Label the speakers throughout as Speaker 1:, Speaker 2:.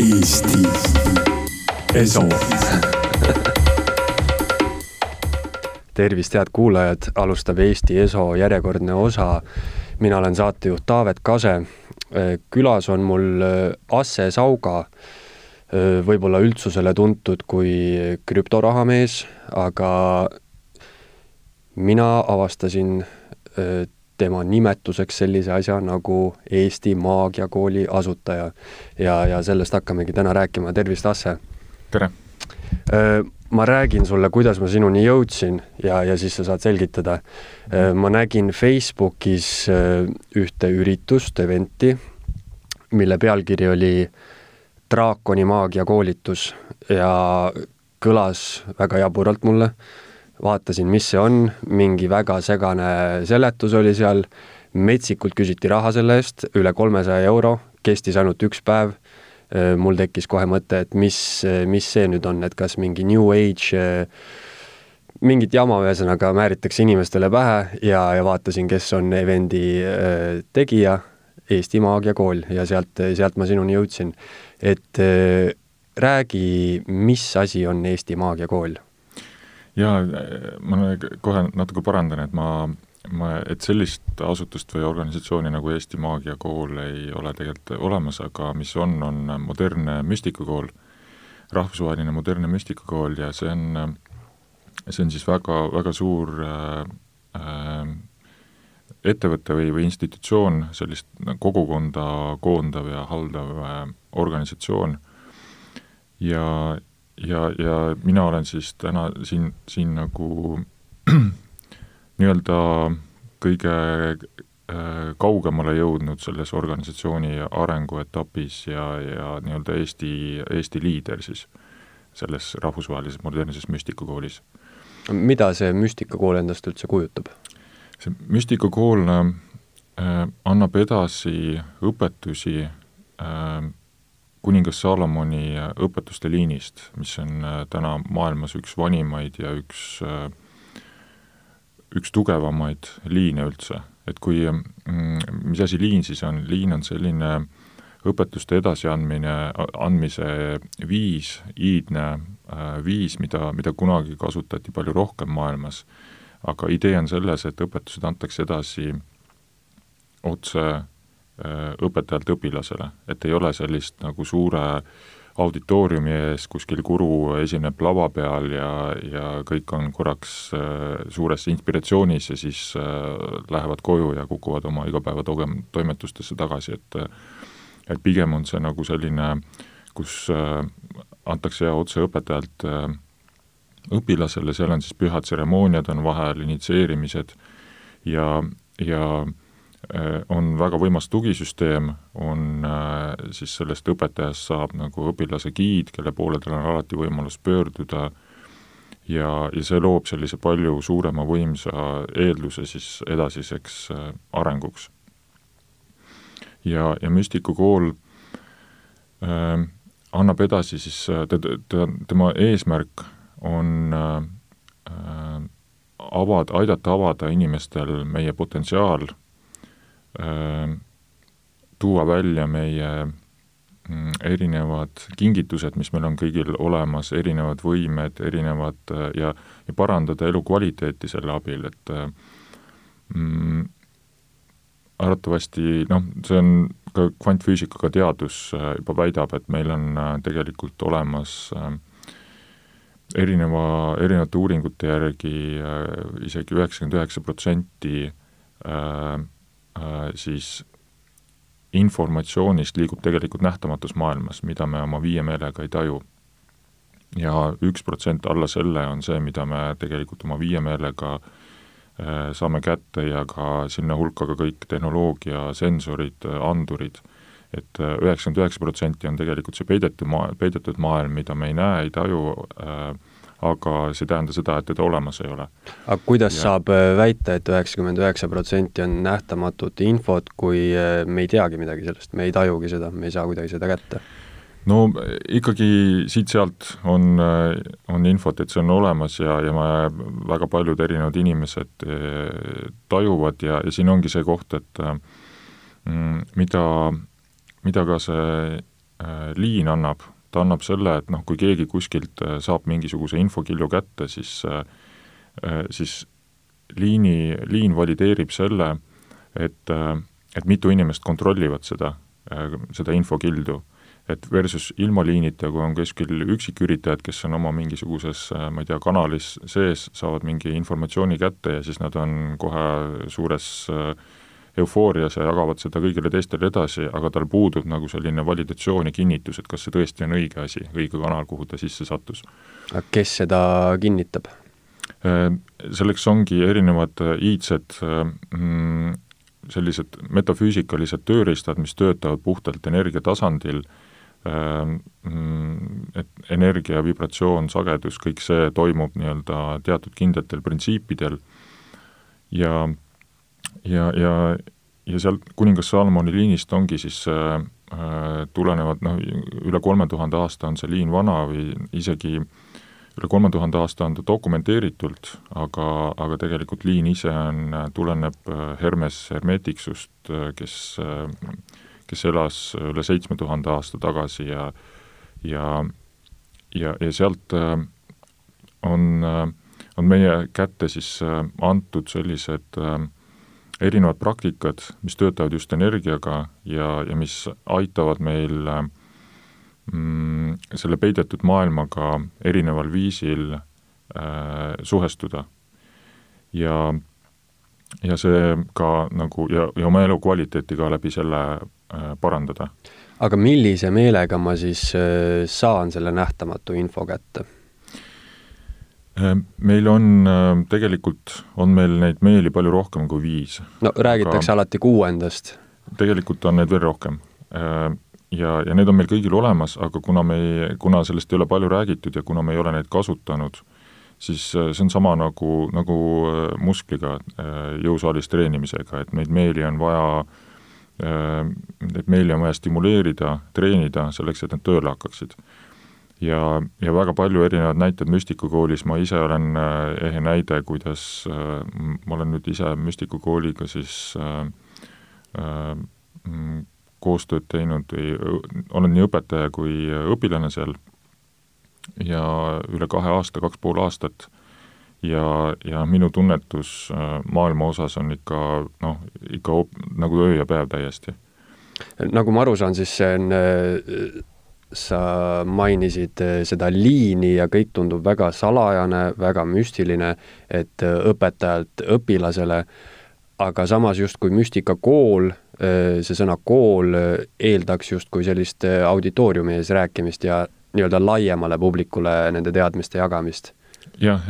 Speaker 1: Eesti Eso.
Speaker 2: tervist, head kuulajad, alustab Eesti Eso järjekordne osa. mina olen saatejuht Taavet Kase. külas on mul Asse Sauga, võib-olla üldsusele tuntud kui krüptorahamees, aga mina avastasin tema nimetuseks sellise asja nagu Eesti Maagiakooli asutaja. ja, ja sellest hakkamegi täna rääkima, tervist, Asse!
Speaker 3: tere!
Speaker 2: ma räägin sulle, kuidas ma sinuni jõudsin ja, ja siis sa saad selgitada. ma nägin Facebookis ühte üritust, event'i, mille pealkiri oli draakoni maagia koolitus ja kõlas väga jaburalt mulle vaatasin, mis see on, mingi väga segane seletus oli seal, metsikult küsiti raha selle eest, üle kolmesaja euro, kestis ainult üks päev. mul tekkis kohe mõte, et mis, mis see nüüd on, et kas mingi New Age mingit jama ühesõnaga määritakse inimestele pähe ja, ja vaatasin, kes on event'i tegija, Eesti Maagiakool ja sealt, sealt ma sinuni jõudsin. et räägi, mis asi on Eesti Maagiakool
Speaker 3: jaa, ma kohe natuke parandan, et ma, ma, et sellist asutust või organisatsiooni nagu Eesti Maagiakool ei ole tegelikult olemas, aga mis on, on modernne müstikakool, rahvusvaheline modernne müstikakool ja see on, see on siis väga, väga suur äh, ettevõte või, või institutsioon, sellist kogukonda koondav ja haldav äh, organisatsioon. Ja, ja, ja mina olen siis täna siin, siin nagu nii-öelda kõige äh, kaugemale jõudnud selles organisatsiooni arenguetapis ja, ja nii-öelda Eesti, Eesti liider siis selles rahvusvahelises modernses müstikakoolis.
Speaker 2: mida see müstikakool endast üldse kujutab?
Speaker 3: see müstikakool äh, annab edasi õpetusi äh, kuningas Salomoni õpetuste liinist, mis on äh, täna maailmas üks vanimaid ja üks, äh, üks tugevamaid liine üldse. et kui, mm, mis asi liin siis on, liin on selline õpetuste edasiandmine, andmise viis, iidne äh, viis, mida, mida kunagi kasutati palju rohkem maailmas, aga idee on selles, et õpetused antakse edasi otse Äh, õpetajalt õpilasele, et ei ole sellist nagu suure auditooriumi ees kuskil guru esineb lava peal ja, ja kõik on korraks äh, suures inspiratsioonis ja siis äh, lähevad koju ja kukuvad oma igapäevatogem-, toimetustesse tagasi, et et pigem on see nagu selline, kus antakse otse õpetajalt õpilasele, seal on siis pühad tseremooniad on vahel, initsieerimised ja, ja Äh, on väga võimas tugisüsteem, on äh, siis sellest õpetajast saab nagu õpilase giid, kelle poole tal on alati võimalus pöörduda ja, ja see loob sellise palju suurema võimsa eelduse siis edasiseks äh, arenguks. ja, ja müstikukool äh, annab edasi siis, ta, tema eesmärk on äh, avada, aidata avada inimestel meie potentsiaal Äh, tuua välja meie mm, erinevad kingitused, mis meil on kõigil olemas, erinevad võimed, erinevad äh, ja, ja parandada elukvaliteeti selle abil, et äh, mm, arvatavasti noh, see on ka kvantfüüsikaga teadus juba väidab, et meil on tegelikult olemas erineva, erinevate uuringute järgi isegi üheksakümmend üheksa protsenti Äh, siis informatsioonist liigub tegelikult nähtamatus maailmas, mida me oma viie meelega ei taju. ja üks protsent alla selle on see, mida me tegelikult oma viie meelega äh, saame kätte ja ka sinna hulka ka kõik tehnoloogia, sensorid, andurid et äh, üheksakümmend üheksa protsenti on tegelikult see peidetud maa, peidetud maailm, mida me ei näe, ei taju äh,, aga see ei tähenda seda, et teda olemas ei ole.
Speaker 2: aga kuidas ja. saab äh, väita et, et üheksakümmend üheksa protsenti on nähtamatut infot, kui äh, me ei teagi midagi sellest, me ei tajugi seda, me ei saa kuidagi seda kätte?
Speaker 3: no ikkagi siit-sealt on, äh, on infot, et see on olemas ja, ja ma, väga paljud erinevad inimesed tajuvad ja, ja siin ongi see koht, et mm, mida, mida ka see liin annab, ta annab selle, et noh, kui keegi kuskilt saab mingisuguse infokilju kätte, siis, siis liini, liin valideerib selle, et, et mitu inimest kontrollivad seda, seda infokildu. Et versus ilma liinita, kui on kuskil üksiküritajad, kes on oma mingisuguses, ma ei tea, kanalis sees, saavad mingi informatsiooni kätte ja siis nad on kohe suures äh, eufoorias ja jagavad seda kõigile teistele edasi, aga tal puudub nagu selline validatsioon ja kinnitus, et kas see tõesti on õige asi, õige kanal, kuhu ta sisse sattus.
Speaker 2: aga kes seda kinnitab?
Speaker 3: Äh, selleks ongi erinevad äh, iidsed mm, sellised metafüüsikalised tööriistad, mis töötavad puhtalt energia tasandil Ehm, mm, et energia, vibratsioon, sagedus, kõik see toimub nii-öelda teatud kindlatel printsiipidel ja ja, ja, ja sealt kuningas Salomoni liinist ongi siis äh, tulenevad noh, üle kolme tuhande aasta on see liin vana või isegi üle kolme tuhande aasta on ta dokumenteeritult, aga, aga tegelikult liin ise on, tuleneb Hermes Hermeticsust, kes äh, kes elas üle seitsme tuhande aasta tagasi ja ja, ja, ja sealt äh, on, äh, on meie kätte siis äh, antud sellised erinevad praktikad, mis töötavad just energiaga ja, ja mis aitavad meil mm, selle peidetud maailmaga erineval viisil äh, suhestuda. ja, ja see ka nagu ja, ja oma elukvaliteeti ka läbi selle Äh, parandada.
Speaker 2: aga millise meelega ma siis äh, saan selle nähtamatu info kätte?
Speaker 3: Äh, meil on, tegelikult on meil neid meeli palju rohkem kui viis.
Speaker 2: no räägitakse alati kuuendast.
Speaker 3: tegelikult on neid veel rohkem. Ja, ja need on meil kõigil olemas, aga kuna me ei, kuna sellest ei ole palju räägitud ja kuna me ei ole neid kasutanud, siis see on sama nagu, nagu muskliga, jõusaalis treenimisega, et neid meeli on vaja Neid meeli on vaja stimuleerida, treenida selleks, et nad tööle hakkaksid. Ja, ja väga palju erinevaid näiteid müstikakoolis, ma ise olen äh, ehe näide, kuidas äh, ma olen nüüd ise müstikakooliga siis äh, äh, koostööd teinud või olen nii õpetaja kui õpilane seal. Ja üle kahe aasta, kaks pool aastat. Ja, ja minu tunnetus maailma osas on ikka noh, ikka nagu öö ja päev täiesti.
Speaker 2: nagu ma aru saan, siis see on, sa mainisid äh, seda liini ja kõik tundub väga salajane, väga müstiline, et õpetajalt õpilasele, aga samas justkui müstikakool, see sõna kool eeldaks justkui sellist auditooriumi ees rääkimist ja nii-öelda laiemale publikule nende teadmiste jagamist.
Speaker 3: Jah,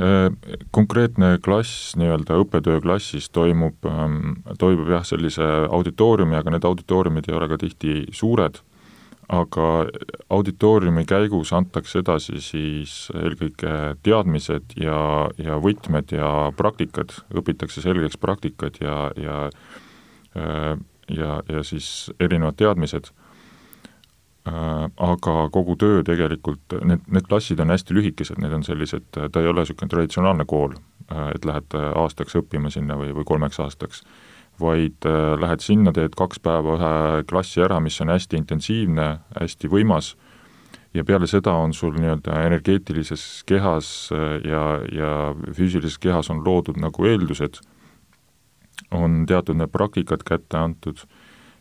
Speaker 3: konkreetne klass nii-öelda õppetöö klassis toimub, ähm, toimub jah, sellise auditooriumi, aga need auditooriumid ei ole ka tihti suured, aga auditooriumi käigus antakse edasi siis eelkõige teadmised ja, ja võtmed ja praktikad, õpitakse selgeks praktikad ja, ja äh, ja, ja siis erinevad teadmised. Äh, aga kogu töö tegelikult, need, need klassid on hästi lühikesed, need on sellised, ta ei ole niisugune traditsionaalne kool, äh, et lähed aastaks õppima sinna või, või kolmeks aastaks, vaid äh, lähed sinna, teed kaks päeva ühe klassi ära, mis on hästi intensiivne, hästi võimas, ja peale seda on sul nii-öelda energeetilises kehas ja, ja füüsilises kehas on loodud nagu eeldused, on teatud need praktikad kätte antud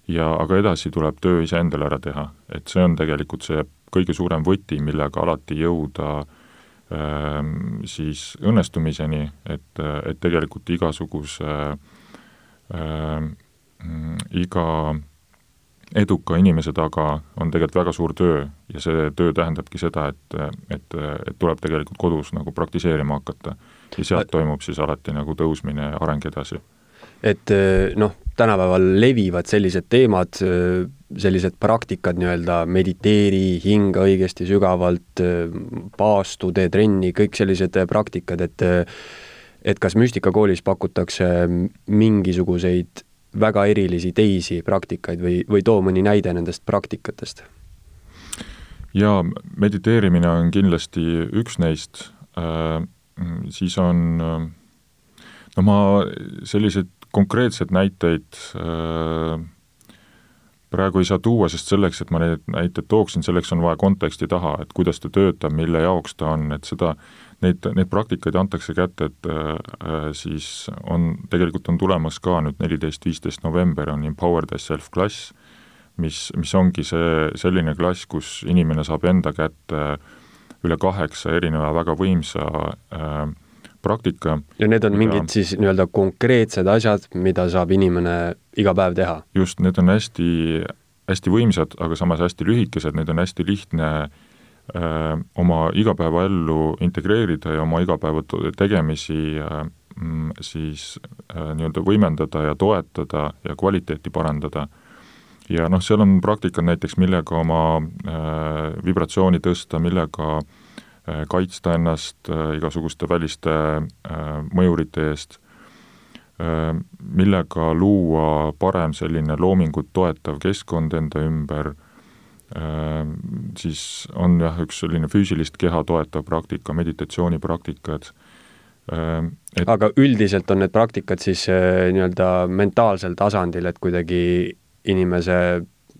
Speaker 3: ja aga edasi tuleb töö iseendale ära teha, et see on tegelikult see kõige suurem võti, millega alati jõuda ähm, siis õnnestumiseni, et, et tegelikult igasuguse äh, iga eduka inimese taga on tegelikult väga suur töö ja see töö tähendabki seda, et, et, et tuleb tegelikult kodus nagu praktiseerima hakata. ja sealt toimub siis alati nagu tõusmine ja areng edasi
Speaker 2: et eh, noh, tänapäeval levivad sellised teemad, sellised praktikad nii-öelda mediteeri, hinga õigesti sügavalt, paastu, tee trenni, kõik sellised praktikad, et et kas müstikakoolis pakutakse mingisuguseid väga erilisi teisi praktikaid või, või too mõni näide nendest praktikatest?
Speaker 3: jaa, mediteerimine on kindlasti üks neist äh,, siis on no ma selliseid konkreetseid näiteid äh, praegu ei saa tuua, sest selleks, et ma neid näiteid tooksin, selleks on vaja konteksti taha, et kuidas ta töötab, mille jaoks ta on, et seda, neid, neid praktikaid antakse kätte, et äh, siis on, tegelikult on tulemas ka nüüd neliteist, viisteist november on Empower Thyself klass, mis, mis ongi see selline klass, kus inimene saab enda kätte üle kaheksa erineva väga võimsa äh, praktika.
Speaker 2: ja need on mida, mingid siis nii-öelda konkreetsed asjad, mida saab inimene iga päev teha?
Speaker 3: just, need on hästi, hästi võimsad, aga samas hästi lühikesed, neid on hästi lihtne äh, oma igapäevaellu integreerida ja oma igapäeva tegemisi öö, mm, siis äh, nii-öelda võimendada ja toetada ja kvaliteeti parandada. ja noh, seal on praktikad näiteks, millega oma äh, vibratsiooni tõsta, millega äh, Äh, kaitsta ennast äh, igasuguste väliste äh, mõjurite eest, millega luua parem selline loomingut toetav keskkond enda ümber, siis on jah, üks selline füüsilist keha toetav praktika, meditatsioonipraktikad,
Speaker 2: et aga üldiselt on need praktikad siis nii-öelda mentaalsel tasandil, et kuidagi inimese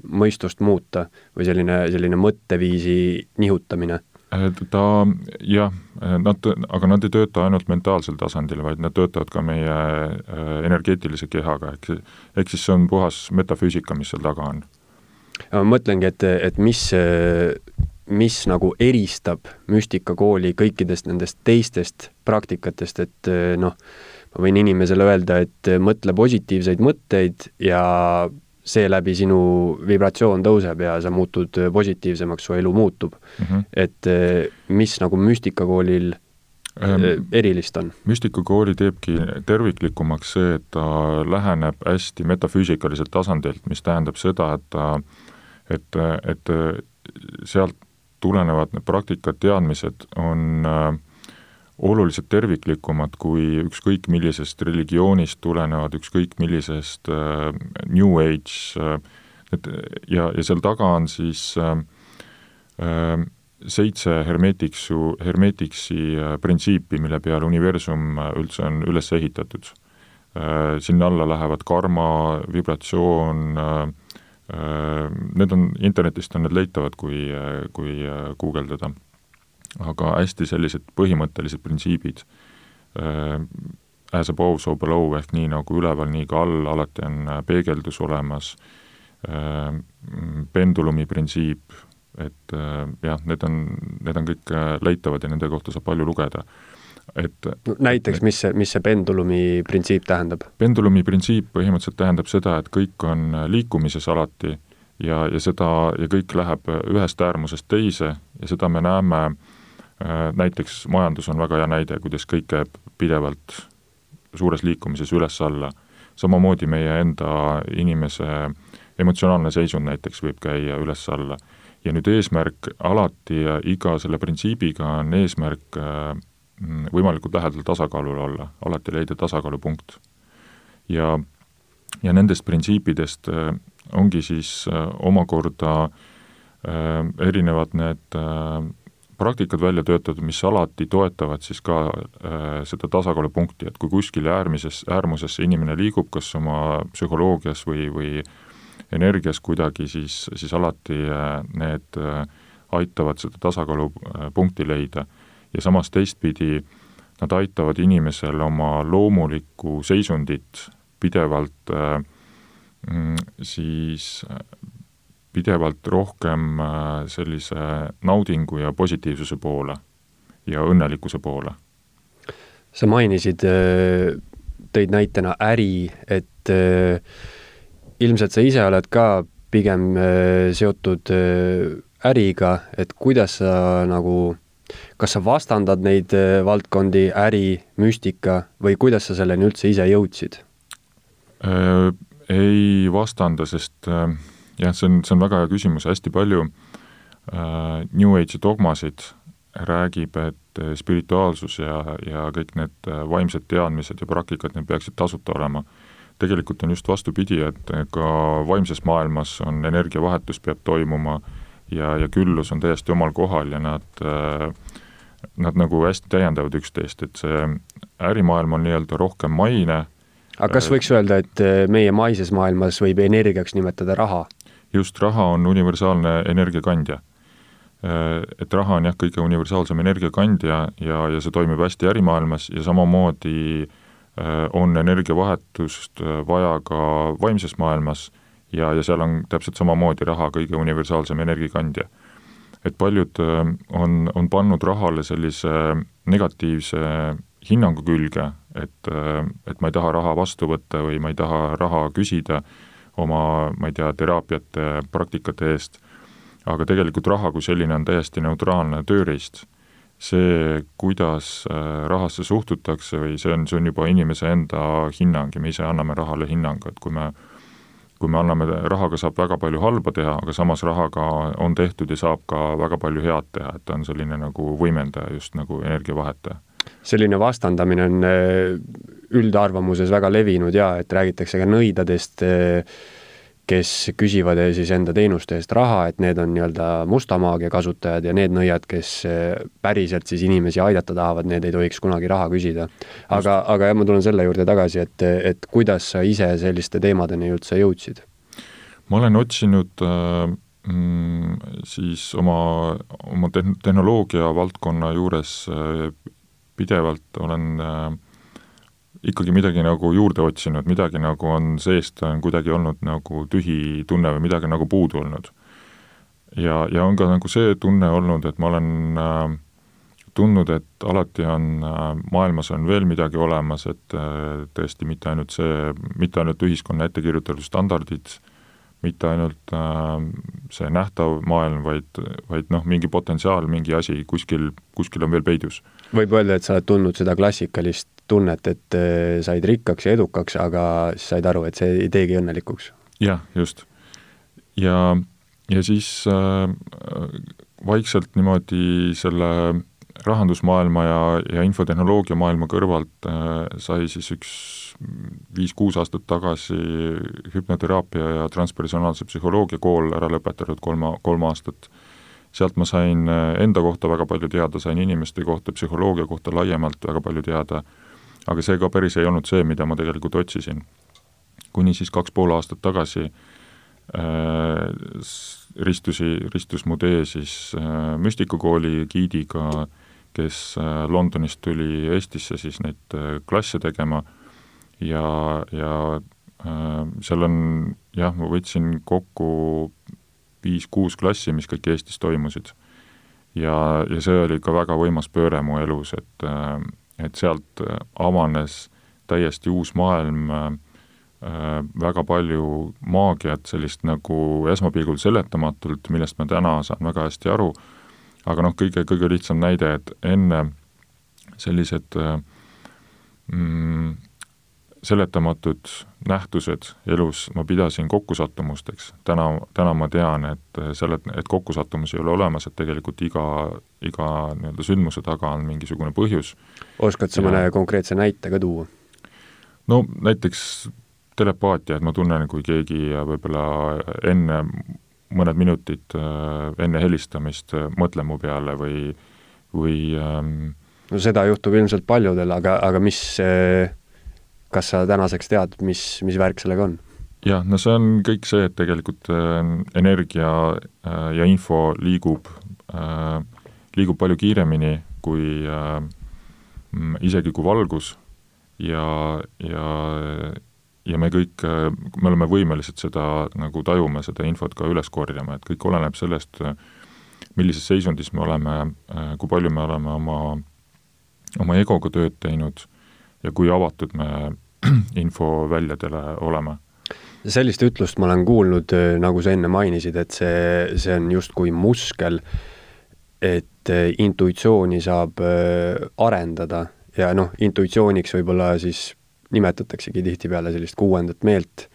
Speaker 2: mõistust muuta või selline, selline mõtteviisi nihutamine
Speaker 3: ta jah, nad, aga nad ei tööta ainult mentaalsel tasandil, vaid nad töötavad ka meie äh, energeetilise kehaga, ehk ehk siis see on puhas metafüüsika, mis seal taga on.
Speaker 2: Ma mõtlengi, et, et mis, mis nagu eristab müstikakooli kõikidest nendest teistest praktikatest, et noh, ma võin inimesele öelda, et mõtle positiivseid mõtteid ja seeläbi sinu vibratsioon tõuseb ja sa muutud positiivsemaks, su elu muutub mm. -hmm. et eh, mis nagu müstikakoolil ähm, erilist on?
Speaker 3: müstikakooli teebki terviklikumaks see, et ta läheneb hästi metafüüsikaliselt tasandilt, mis tähendab seda, et ta, et, et sealt tulenevad need praktikad, teadmised on äh, oluliselt terviklikumad kui ükskõik millisest religioonist tulenevad, ükskõik millisest äh, New Age äh,, et ja, ja seal taga on siis äh, äh, seitse hermeetiksu, hermeetiksi äh, printsiipi, mille peale universum äh, üldse on üles ehitatud äh,. sinna alla lähevad karma, vibratsioon äh,, äh, need on, internetist on need leitavad, kui, äh, kui äh, guugeldada. Aga hästi sellised põhimõttelised printsiibid äh,, as above, so below ehk nii nagu üleval, nii ka all, alati on äh, peegeldus olemas äh,, pendulumi printsiip, et äh, jah, need on, need on kõik äh, leitavad ja nende kohta saab palju lugeda
Speaker 2: et no, näiteks, mis see, mis see pendulumi printsiip tähendab?
Speaker 3: pendulumi printsiip põhimõtteliselt tähendab seda, et kõik on liikumises alati ja, ja seda, ja kõik läheb ühest äärmusest teise ja seda me näeme Äh, näiteks majandus on väga hea näide, kuidas kõik käib pidevalt suures liikumises üles-alla. samamoodi meie enda inimese emotsionaalne seisund näiteks võib käia üles-alla. ja nüüd eesmärk alati ja iga selle printsiibiga on eesmärk äh, võimalikult lähedal tasakaalul olla, alati leida tasakaalupunkt. ja, ja nendest printsiipidest äh, ongi siis omakorda erinevad need praktikad välja töötatud, mis alati toetavad siis ka äh, seda tasakaalupunkti, et kui kuskile äärmises, äärmusesse inimene liigub, kas oma psühholoogias või, või energias kuidagi, siis, siis alati äh, need äh, aitavad seda tasakaalupunkti leida. Ja samas teistpidi, nad aitavad inimesel oma loomulikku seisundit pidevalt äh, mm, siis pidevalt rohkem äh, sellise naudingu ja positiivsuse poole ja õnnelikkuse poole.
Speaker 2: sa mainisid, äh, tõid näitena äri, et äh, ilmselt sa ise oled ka pigem seotud äriga, et kuidas sa nagu, kas sa vastandad neid valdkondi, äri, müstika, või kuidas sa selleni üldse ise jõudsid?
Speaker 3: Ei vastanda, sest äh, jah, see on, see on väga hea küsimus, hästi palju äh, New Age'i dogmasid räägib, et äh, spirituaalsus ja, ja kõik need äh, vaimsed teadmised ja praktikad, need peaksid tasuta olema. tegelikult on just vastupidi, et äh, ka vaimses maailmas on energiavahetus, peab toimuma ja, ja küllus on täiesti omal kohal ja nad äh, nad nagu hästi täiendavad üksteist, et see ärimaailm on nii-öelda rohkem maine.
Speaker 2: aga kas võiks öelda, et meie maises maailmas võib energiaks nimetada raha?
Speaker 3: just, raha on universaalne energiakandja. Et raha on jah, kõige universaalsem energiakandja ja, ja see toimib hästi ärimaailmas ja samamoodi on energiavahetust vaja ka vaimses maailmas ja, ja seal on täpselt samamoodi raha kõige universaalsem energiakandja et paljud äh, on, on pannud rahale sellise negatiivse hinnangu külge, et, äh, et ma ei taha raha vastu võtta või ma ei taha raha küsida oma, ma ei tea, teraapiate, praktikate eest, aga tegelikult raha kui selline on täiesti neutraalne tööriist. see, kuidas äh, rahasse suhtutakse või see on, see on juba inimese enda hinnang ja me ise anname rahale hinnangu, et kui me kui me anname, rahaga saab väga palju halba teha, aga samas rahaga on tehtud ja saab ka väga palju head teha, et ta on selline nagu võimendaja, just nagu energiavahetaja.
Speaker 2: selline vastandamine on äh, üldarvamuses väga levinud ja et räägitakse ka nõidadest äh, kes küsivad siis enda teenuste eest raha, et need on nii-öelda musta maagia kasutajad ja need nõiad, kes eh, päriselt siis inimesi aidata tahavad, need ei tohiks kunagi raha küsida. aga, aga jah, ma tulen selle juurde tagasi, et, et kuidas sa ise selliste teemadeni üldse jõudsid?
Speaker 3: ma olen otsinud äh, mm, siis oma, oma tehnoloogia valdkonna juures äh, pidevalt olen äh, ikkagi midagi nagu juurde otsinud, midagi nagu on seest, on kuidagi olnud nagu tühi tunne või midagi nagu puudu olnud. ja, ja on ka nagu see tunne olnud, et ma olen äh, tundnud, et alati on äh, maailmas on veel midagi olemas, et äh, tõesti mitte ainult see, mitte ainult ühiskonna ette kirjutatud standardid, mitte ainult äh, see nähtav maailm, vaid, vaid noh, mingi potentsiaal, mingi asi kuskil, kuskil on veel peidus.
Speaker 2: võib öelda, et sa oled tundnud seda klassikalist tunnet, et äh, said rikkaks ja edukaks, aga siis said aru, et see ei teegi õnnelikuks.
Speaker 3: jah, just. ja, ja siis äh, vaikselt niimoodi selle rahandusmaailma ja, ja infotehnoloogia maailma kõrvalt äh, sai siis üks viis-kuus aastat tagasi hüpnoteraapia ja transpersonaalse psühholoogia kool ära lõpetatud kolm, kolm aastat. sealt ma sain äh, enda kohta väga palju teada, sain inimeste kohta, psühholoogia kohta laiemalt väga palju teada aga see ka päris ei olnud see, mida ma tegelikult otsisin. kuni siis kaks pool aastat tagasi äh, ristusi, ristus mu tee siis äh, müstikukooli giidiga, kes äh, Londonist tuli Eestisse siis neid äh, klasse tegema ja, ja äh, seal on jah, ma võtsin kokku viis-kuus klassi, mis kõik Eestis toimusid. ja, ja see oli ikka väga võimas pööre mu elus, et äh, et sealt äh, avanes täiesti uus maailm äh, äh, väga palju maagiat, sellist nagu esmapilgul seletamatult, millest ma täna saan väga hästi aru, aga noh, kõige, kõige lihtsam näide, et enne sellised mm, seletamatud nähtused elus ma pidasin kokkusattumusteks. täna, täna ma tean, et selle, et kokkusattumusi ei ole olemas, et tegelikult iga, iga nii-öelda sündmuse taga on mingisugune põhjus.
Speaker 2: oskad sa mõne konkreetse näite ka tuua?
Speaker 3: no näiteks telepaatia, et ma tunnen, kui keegi võib-olla enne mõned minutid äh, enne helistamist mõtleb mu peale või, või ähm,
Speaker 2: no seda juhtub ilmselt paljudel, aga, aga mis äh kas sa tänaseks tead, mis, mis värk sellega on?
Speaker 3: jah, no see on kõik see, et tegelikult äh, energia äh, ja info liigub äh,, liigub palju kiiremini kui äh, isegi kui valgus ja, ja, ja me kõik me oleme võimelised seda nagu tajuma, seda infot ka üles korjama, et kõik oleneb sellest, millises seisundis me oleme kui palju me oleme oma, oma egoga tööd teinud ja kui avatud me infoväljadele oleme.
Speaker 2: sellist ütlust ma olen kuulnud, äh, nagu sa enne mainisid, et see, see on justkui muskel, et äh, intuitsiooni saab äh, arendada ja noh, intuitsiooniks võib-olla siis nimetataksegi tihtipeale sellist kuuendat meelt,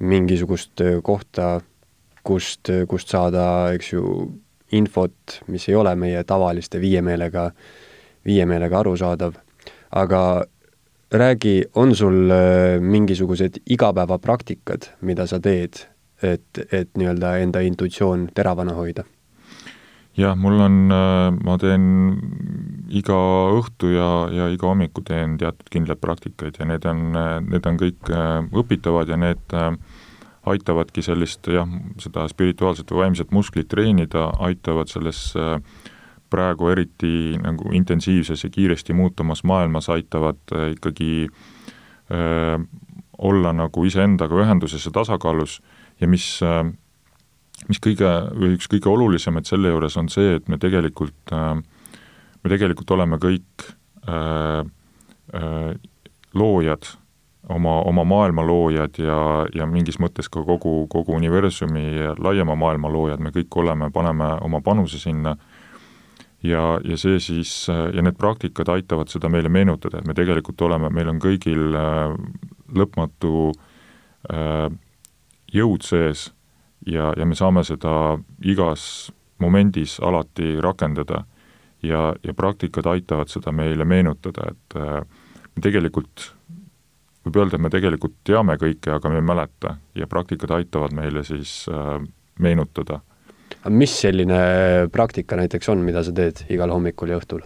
Speaker 2: mingisugust kohta, kust, kust saada, eks ju, infot, mis ei ole meie tavaliste viie meelega, viie meelega arusaadav. aga räägi, on sul äh, mingisugused igapäevapraktikad, mida sa teed, et, et nii-öelda enda intuitsioon teravana hoida?
Speaker 3: jah, mul on, äh, ma teen iga õhtu ja, ja iga hommiku teen teatud kindlaid praktikaid ja need on, need on kõik äh, õpitavad ja need aitavadki sellist jah, seda spirituaalset või vaimset musklit treenida, aitavad selles äh, praegu eriti nagu intensiivses ja kiiresti muutuvas maailmas aitavad äh, ikkagi öö, olla nagu iseendaga ühenduses ja tasakaalus ja mis, mis kõige, või üks kõige olulisemaid selle juures on see, et me tegelikult, me tegelikult oleme kõik öö, öö, loojad, oma, oma maailma loojad ja, ja mingis mõttes ka kogu, kogu universumi laiema maailma loojad, me kõik oleme, paneme oma panuse sinna ja, ja see siis, ja need praktikad aitavad seda meile meenutada, et me tegelikult oleme, meil on kõigil äh, lõpmatu äh, jõud sees ja, ja me saame seda igas momendis alati rakendada. ja, ja praktikad aitavad seda meile meenutada, et äh, me tegelikult, võib öelda, et me tegelikult teame kõike, aga me ei mäleta ja praktikad aitavad meile siis meenutada
Speaker 2: aga mis selline praktika näiteks on, mida sa teed igal hommikul ja õhtul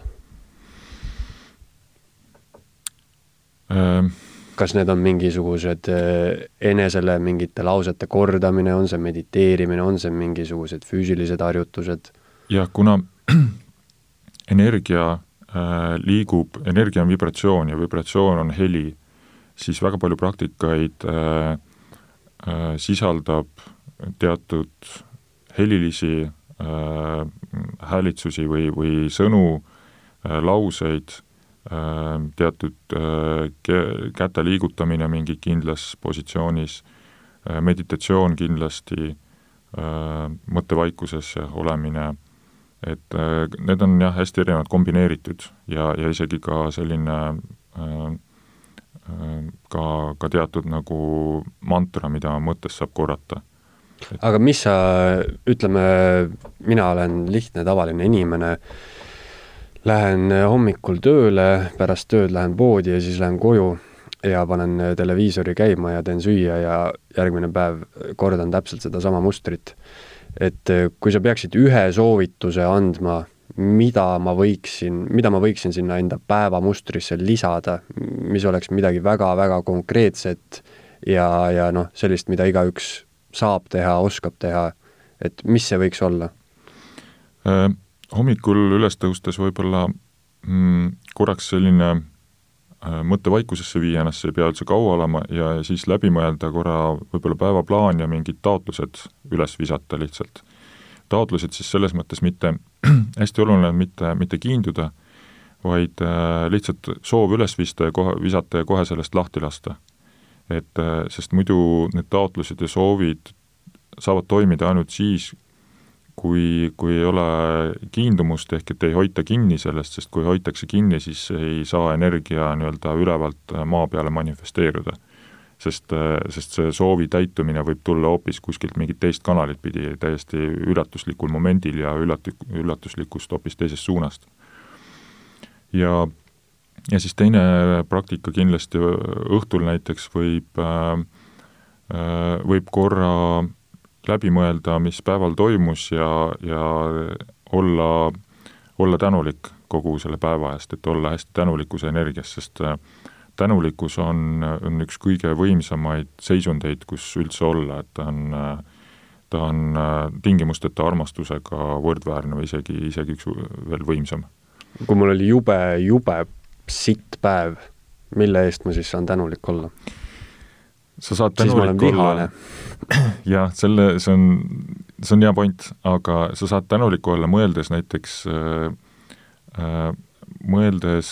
Speaker 3: ähm.?
Speaker 2: kas need on mingisugused äh, enesele mingite lausete kordamine, on see mediteerimine, on see mingisugused füüsilised harjutused?
Speaker 3: jah, kuna energia äh, liigub, energia on vibratsioon ja vibratsioon on heli, siis väga palju praktikaid äh, äh, sisaldab teatud helilisi äh, häälitsusi või, või sõnu äh,, lauseid äh,, teatud äh, käte liigutamine mingi kindlas positsioonis äh,, meditatsioon kindlasti äh,, mõttevaikuses olemine, et äh, need on jah, hästi erinevad kombineeritud ja, ja isegi ka selline äh, äh ka, ka teatud nagu mantra, mida mõttes saab korrata
Speaker 2: aga mis sa, ütleme, mina olen lihtne tavaline inimene, lähen hommikul tööle, pärast tööd lähen poodi ja siis lähen koju ja panen televiisori käima ja teen süüa ja järgmine päev kordan täpselt sedasama mustrit. et kui sa peaksid ühe soovituse andma, mida ma võiksin, mida ma võiksin sinna enda päevamustrisse lisada, mis oleks midagi väga-väga konkreetset ja, ja noh, sellist, mida igaüks saab teha, oskab teha, et mis see võiks olla
Speaker 3: äh,? hommikul üles tõustes võib-olla mm, korraks selline äh, mõte vaikusesse viia ennast, see ei pea üldse kaua olema, ja siis läbi mõelda korra võib-olla päevaplaan ja mingid taotlused üles visata lihtsalt. taotlused siis selles mõttes mitte, hästi oluline on mitte, mitte kiinduda, vaid äh, lihtsalt soov üles vista ja kohe, visata ja kohe sellest lahti lasta et äh, sest muidu need taotlused ja soovid saavad toimida ainult siis, kui, kui ei ole kiindumust, ehk et ei hoita kinni sellest, sest kui hoitakse kinni, siis ei saa energia nii-öelda ülevalt maa peale manifesteeruda. sest, äh, sest see soovi täitumine võib tulla hoopis kuskilt mingit teist kanalit pidi, täiesti üllatuslikul momendil ja üllat-, üllatuslikust hoopis teisest suunast. ja ja siis teine praktika kindlasti õhtul näiteks võib, äh, äh, võib korra läbi mõelda, mis päeval toimus ja, ja olla, olla tänulik kogu selle päeva eest, et olla hästi tänulikkuse energias, sest äh, tänulikkus on, on üks kõige võimsamaid seisundeid, kus üldse olla, et ta on, ta on tingimusteta armastusega võrdväärne või isegi, isegi üks veel võimsam.
Speaker 2: kui mul oli jube, jube sitt päev, mille eest ma siis saan tänulik olla?
Speaker 3: sa saad tänulik olla, jah, selle, see on, see on hea point, aga sa saad tänulik olla, mõeldes näiteks äh,, äh, mõeldes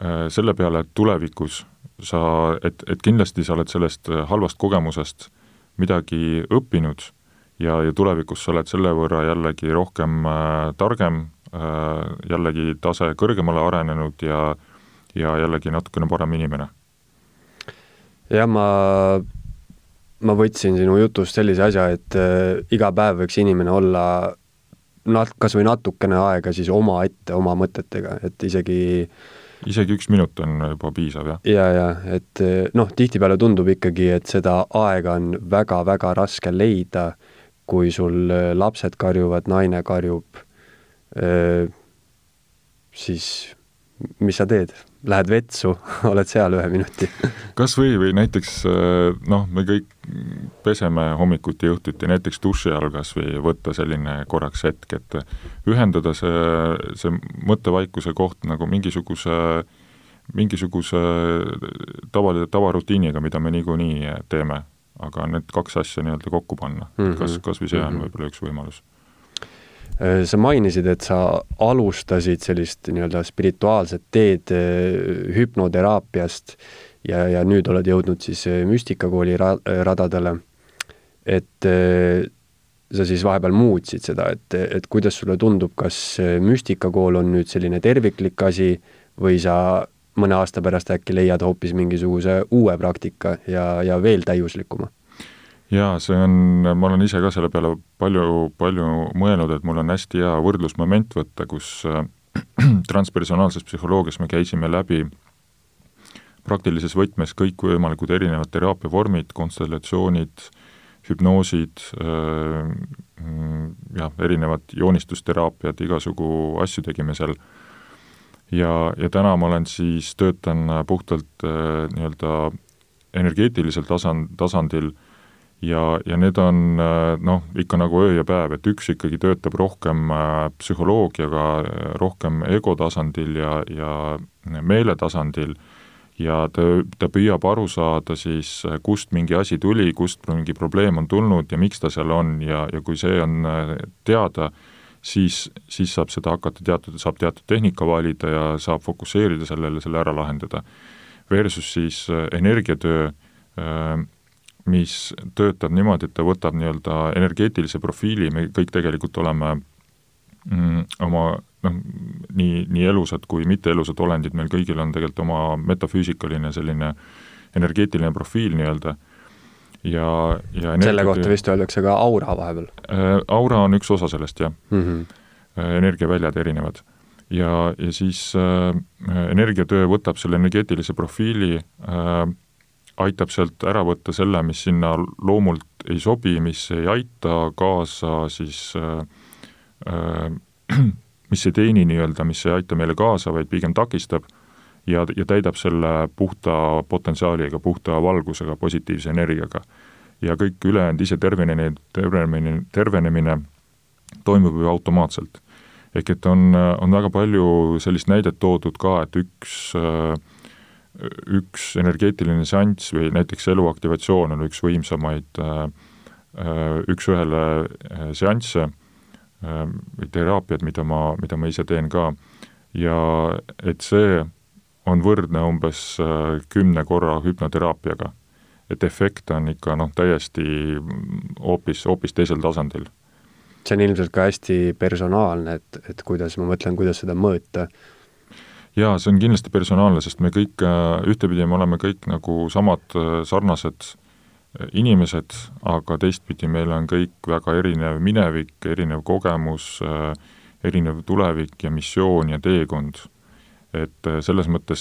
Speaker 3: äh, selle peale, et tulevikus sa, et, et kindlasti sa oled sellest halvast kogemusest midagi õppinud ja, ja tulevikus sa oled selle võrra jällegi rohkem äh, targem, jällegi tase kõrgemale arenenud ja, ja jällegi natukene parem inimene.
Speaker 2: jah, ma, ma võtsin sinu jutust sellise asja, et äh, iga päev võiks inimene olla nat-, kas või natukene aega siis omaette, oma mõtetega, et isegi
Speaker 3: isegi üks minut on juba piisav, jah?
Speaker 2: ja, ja et noh, tihtipeale tundub ikkagi, et seda aega on väga-väga raske leida, kui sul lapsed karjuvad, naine karjub siis mis sa teed? lähed vetsu, oled seal ühe minuti.
Speaker 3: kas või, või näiteks noh, me kõik peseme hommikuti ja õhtuti näiteks duši all kas või võtta selline korraks hetk, et ühendada see, see mõttevaikuse koht nagu mingisuguse mingisuguse tavalise, tavarutiiniga, mida me niikuinii teeme, aga need kaks asja nii-öelda kokku panna mm, -hmm. kas, kas või see on mm -hmm. võib-olla üks võimalus
Speaker 2: sa mainisid, et sa alustasid sellist nii-öelda spirituaalset teed äh, hüpnoteraapiast ja, ja nüüd oled jõudnud siis äh, müstikakooli ra-, radadele. et sa siis vahepeal muutsid seda, et, et kuidas sulle tundub, kas müstikakool on nüüd selline terviklik asi või sa mõne aasta pärast äkki leiad hoopis mingisuguse uue praktika ja, ja veel täiuslikuma?
Speaker 3: Jaa, see on, ma olen ise ka selle peale palju, palju mõelnud, et mul on hästi hea võrdlusmoment võtta, kus äh, transpersonaalses psühholoogias me käisime läbi praktilises võtmes kõikvõimalikud erinevad teraapiavormid, konstellatsioonid, hüpnoosid äh,, jah, erinevad joonistusteraapiad, igasugu asju tegime seal. ja, ja täna ma olen siis, töötan puhtalt äh, nii-öelda energeetilisel tasand, tasandil ja, ja need on noh, ikka nagu öö ja päev, et üks ikkagi töötab rohkem äh, psühholoogiaga, rohkem ego tasandil ja, ja meele tasandil ja ta, ta püüab aru saada siis, kust mingi asi tuli, kust mingi probleem on tulnud ja miks ta seal on ja, ja kui see on äh, teada, siis, siis saab seda hakata teatud, saab teatud tehnika valida ja saab fokusseerida sellele, selle ära lahendada. Versus siis äh, energiatöö äh,, mis töötab niimoodi, et ta võtab nii-öelda energeetilise profiili, me kõik tegelikult oleme mm, oma noh, nii, nii elusad kui mitteelusad olendid, meil kõigil on tegelikult oma metafüüsikaline selline energeetiline profiil nii-öelda ja, ja
Speaker 2: selle kohta vist öeldakse ka aura vahepeal
Speaker 3: äh,? Aura on üks osa sellest, jah
Speaker 2: mm. -hmm.
Speaker 3: energiaväljad erinevad. ja, ja siis äh, energiatöö võtab selle energeetilise profiili äh, aitab sealt ära võtta selle, mis sinna loomult ei sobi, mis ei aita kaasa siis äh, äh, mis ei teeni nii-öelda, mis ei aita meile kaasa, vaid pigem takistab ja, ja täidab selle puhta potentsiaaliga, puhta valgusega, positiivse energiaga. ja kõik ülejäänud ise tervenemine, tervenemine, tervenemine toimub ju automaatselt. ehk et on, on väga palju sellist näidet toodud ka, et üks äh, üks energeetiline seanss või näiteks eluaktivatsioon on üks võimsamaid äh, äh, üks-ühele äh, seansse või teraapiad, mida ma, mida ma ise teen ka, ja et see on võrdne umbes kümne korra hüpnoteraapiaga. et efekt on ikka noh, täiesti hoopis, hoopis teisel tasandil.
Speaker 2: see on ilmselt ka hästi personaalne, et, et kuidas, ma mõtlen, kuidas seda mõõta
Speaker 3: jaa, see on kindlasti personaalne, sest me kõik, äh, ühtepidi me oleme kõik nagu samad äh, sarnased äh, inimesed, aga teistpidi meil on kõik väga erinev minevik, erinev kogemus, erinev tulevik ja missioon ja teekond. et selles mõttes,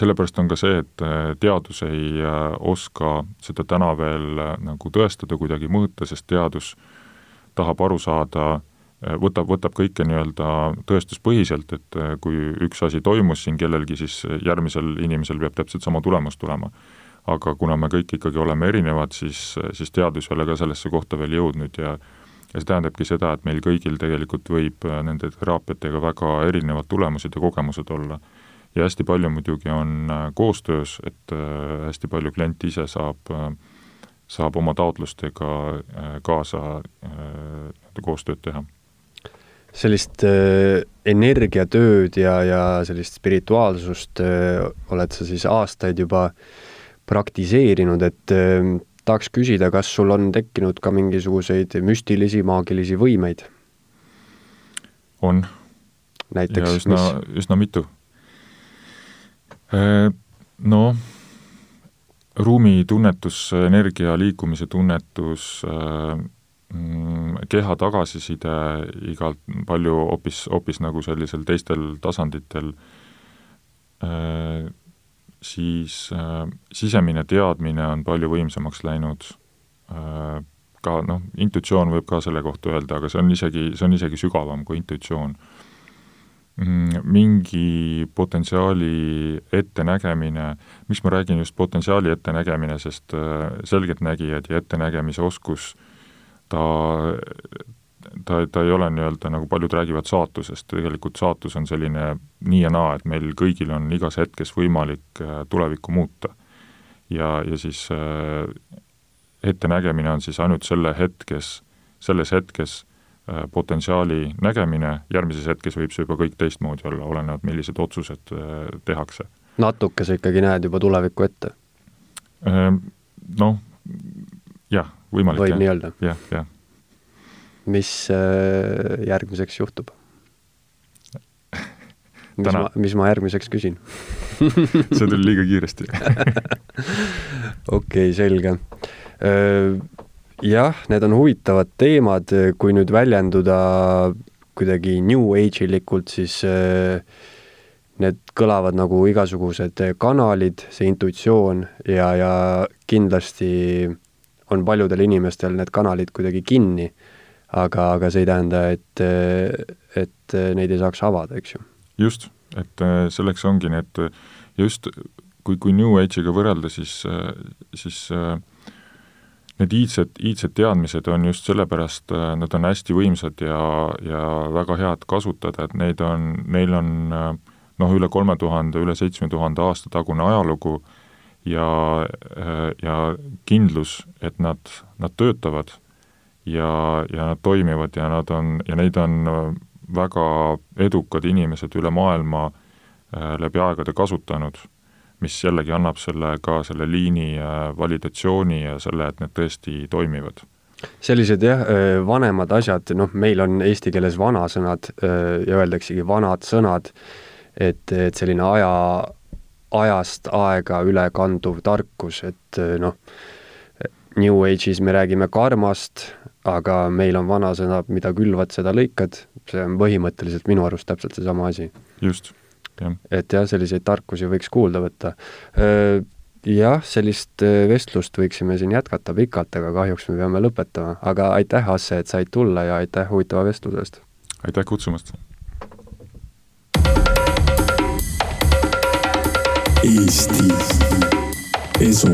Speaker 3: sellepärast on ka see, et teadus ei oska seda täna veel nagu tõestada, kuidagi mõõta, sest teadus tahab aru saada Äh, võtab, võtab kõike nii-öelda tõestuspõhiselt, et äh, kui üks asi toimus siin kellelgi, siis järgmisel inimesel peab täpselt sama tulemus tulema. aga kuna me kõik ikkagi oleme erinevad, siis, siis teadus ei ole ka sellesse kohta veel jõudnud ja ja see tähendabki seda, et meil kõigil tegelikult võib äh, nende teraapiatega väga erinevad tulemused ja kogemused olla. ja hästi palju muidugi on koostöös, et hästi palju klient ise saab, saab oma taotlustega kaasa koostööd teha
Speaker 2: sellist äh, energiatööd ja, ja sellist spirituaalsust äh, oled sa siis aastaid juba praktiseerinud, et äh, tahaks küsida, kas sul on tekkinud ka mingisuguseid müstilisi, maagilisi võimeid?
Speaker 3: on.
Speaker 2: näiteks,
Speaker 3: mis? üsna, üsna mitu. Äh, noh, ruumitunnetus, energia liikumise tunnetus äh,, keha tagasiside igalt palju hoopis, hoopis nagu sellisel teistel tasanditel, äh, siis äh, sisemine teadmine on palju võimsamaks läinud, äh, ka noh, intuitsioon võib ka selle kohta öelda, aga see on isegi, see on isegi sügavam kui intuitsioon. mm, mingi potentsiaali ettenägemine, miks ma räägin just potentsiaali ettenägemine, sest selgeltnägijad ja ettenägemise oskus, ta, ta, ta ei ole nii-öelda, nagu paljud räägivad saatusest, tegelikult saatus on selline nii ja naa, et meil kõigil on igas hetkes võimalik tulevikku muuta. ja, ja siis ettenägemine on siis ainult selle hetkes, selles hetkes äh, potentsiaali nägemine, järgmises hetkes võib see juba kõik teistmoodi olla, olenevalt millised otsused äh, tehakse.
Speaker 2: natuke sa ikkagi näed juba tulevikku ette?
Speaker 3: Äh, noh, jah, võimalik.
Speaker 2: võib nii öelda?
Speaker 3: jah, jah.
Speaker 2: mis järgmiseks juhtub? mis Täna... ma, mis ma järgmiseks küsin
Speaker 3: see tuli liiga kiiresti
Speaker 2: okei okay,, selge jah, need on huvitavad teemad, kui nüüd väljenduda kuidagi New Age ilikult, siis need kõlavad nagu igasugused kanalid, see intuitsioon ja, ja kindlasti on paljudel inimestel need kanalid kuidagi kinni, aga, aga see ei tähenda, et, et neid ei saaks avada, eks ju.
Speaker 3: just, et selleks ongi need, just kui, kui New Age'iga võrrelda, siis, siis äh, need iidsed, iidsed teadmised on just sellepärast, äh, nad on hästi võimsad ja, ja väga head kasutada, et neid on, neil on äh, noh, üle kolme tuhande, üle seitsme tuhande aasta tagune ajalugu ja, äh, ja kindlus, et nad, nad töötavad ja, ja nad toimivad ja nad on, ja neid on väga edukad inimesed üle maailma läbi aegade kasutanud mis jällegi annab selle ka selle liini äh, validatsiooni ja selle, et need tõesti toimivad.
Speaker 2: Sellised jah, äh, vanemad asjad, noh, meil on eesti keeles vanasõnad äh, ja öeldaksegi vanad sõnad, et, et selline aja, ajast aega üle kanduv tarkus, et noh, New Age'is me räägime karmast, aga meil on vanasõnad, mida külvad, seda lõikad, see on põhimõtteliselt minu arust täpselt seesama asi.
Speaker 3: just
Speaker 2: et jah, selliseid tarkusi võiks kuulda võtta. Jah, sellist vestlust võiksime siin jätkata pikalt, aga kahjuks me peame lõpetama, aga aitäh, Asse, et said tulla ja aitäh huvitava vestluse eest!
Speaker 3: aitäh kutsumast!
Speaker 1: Eesti Esu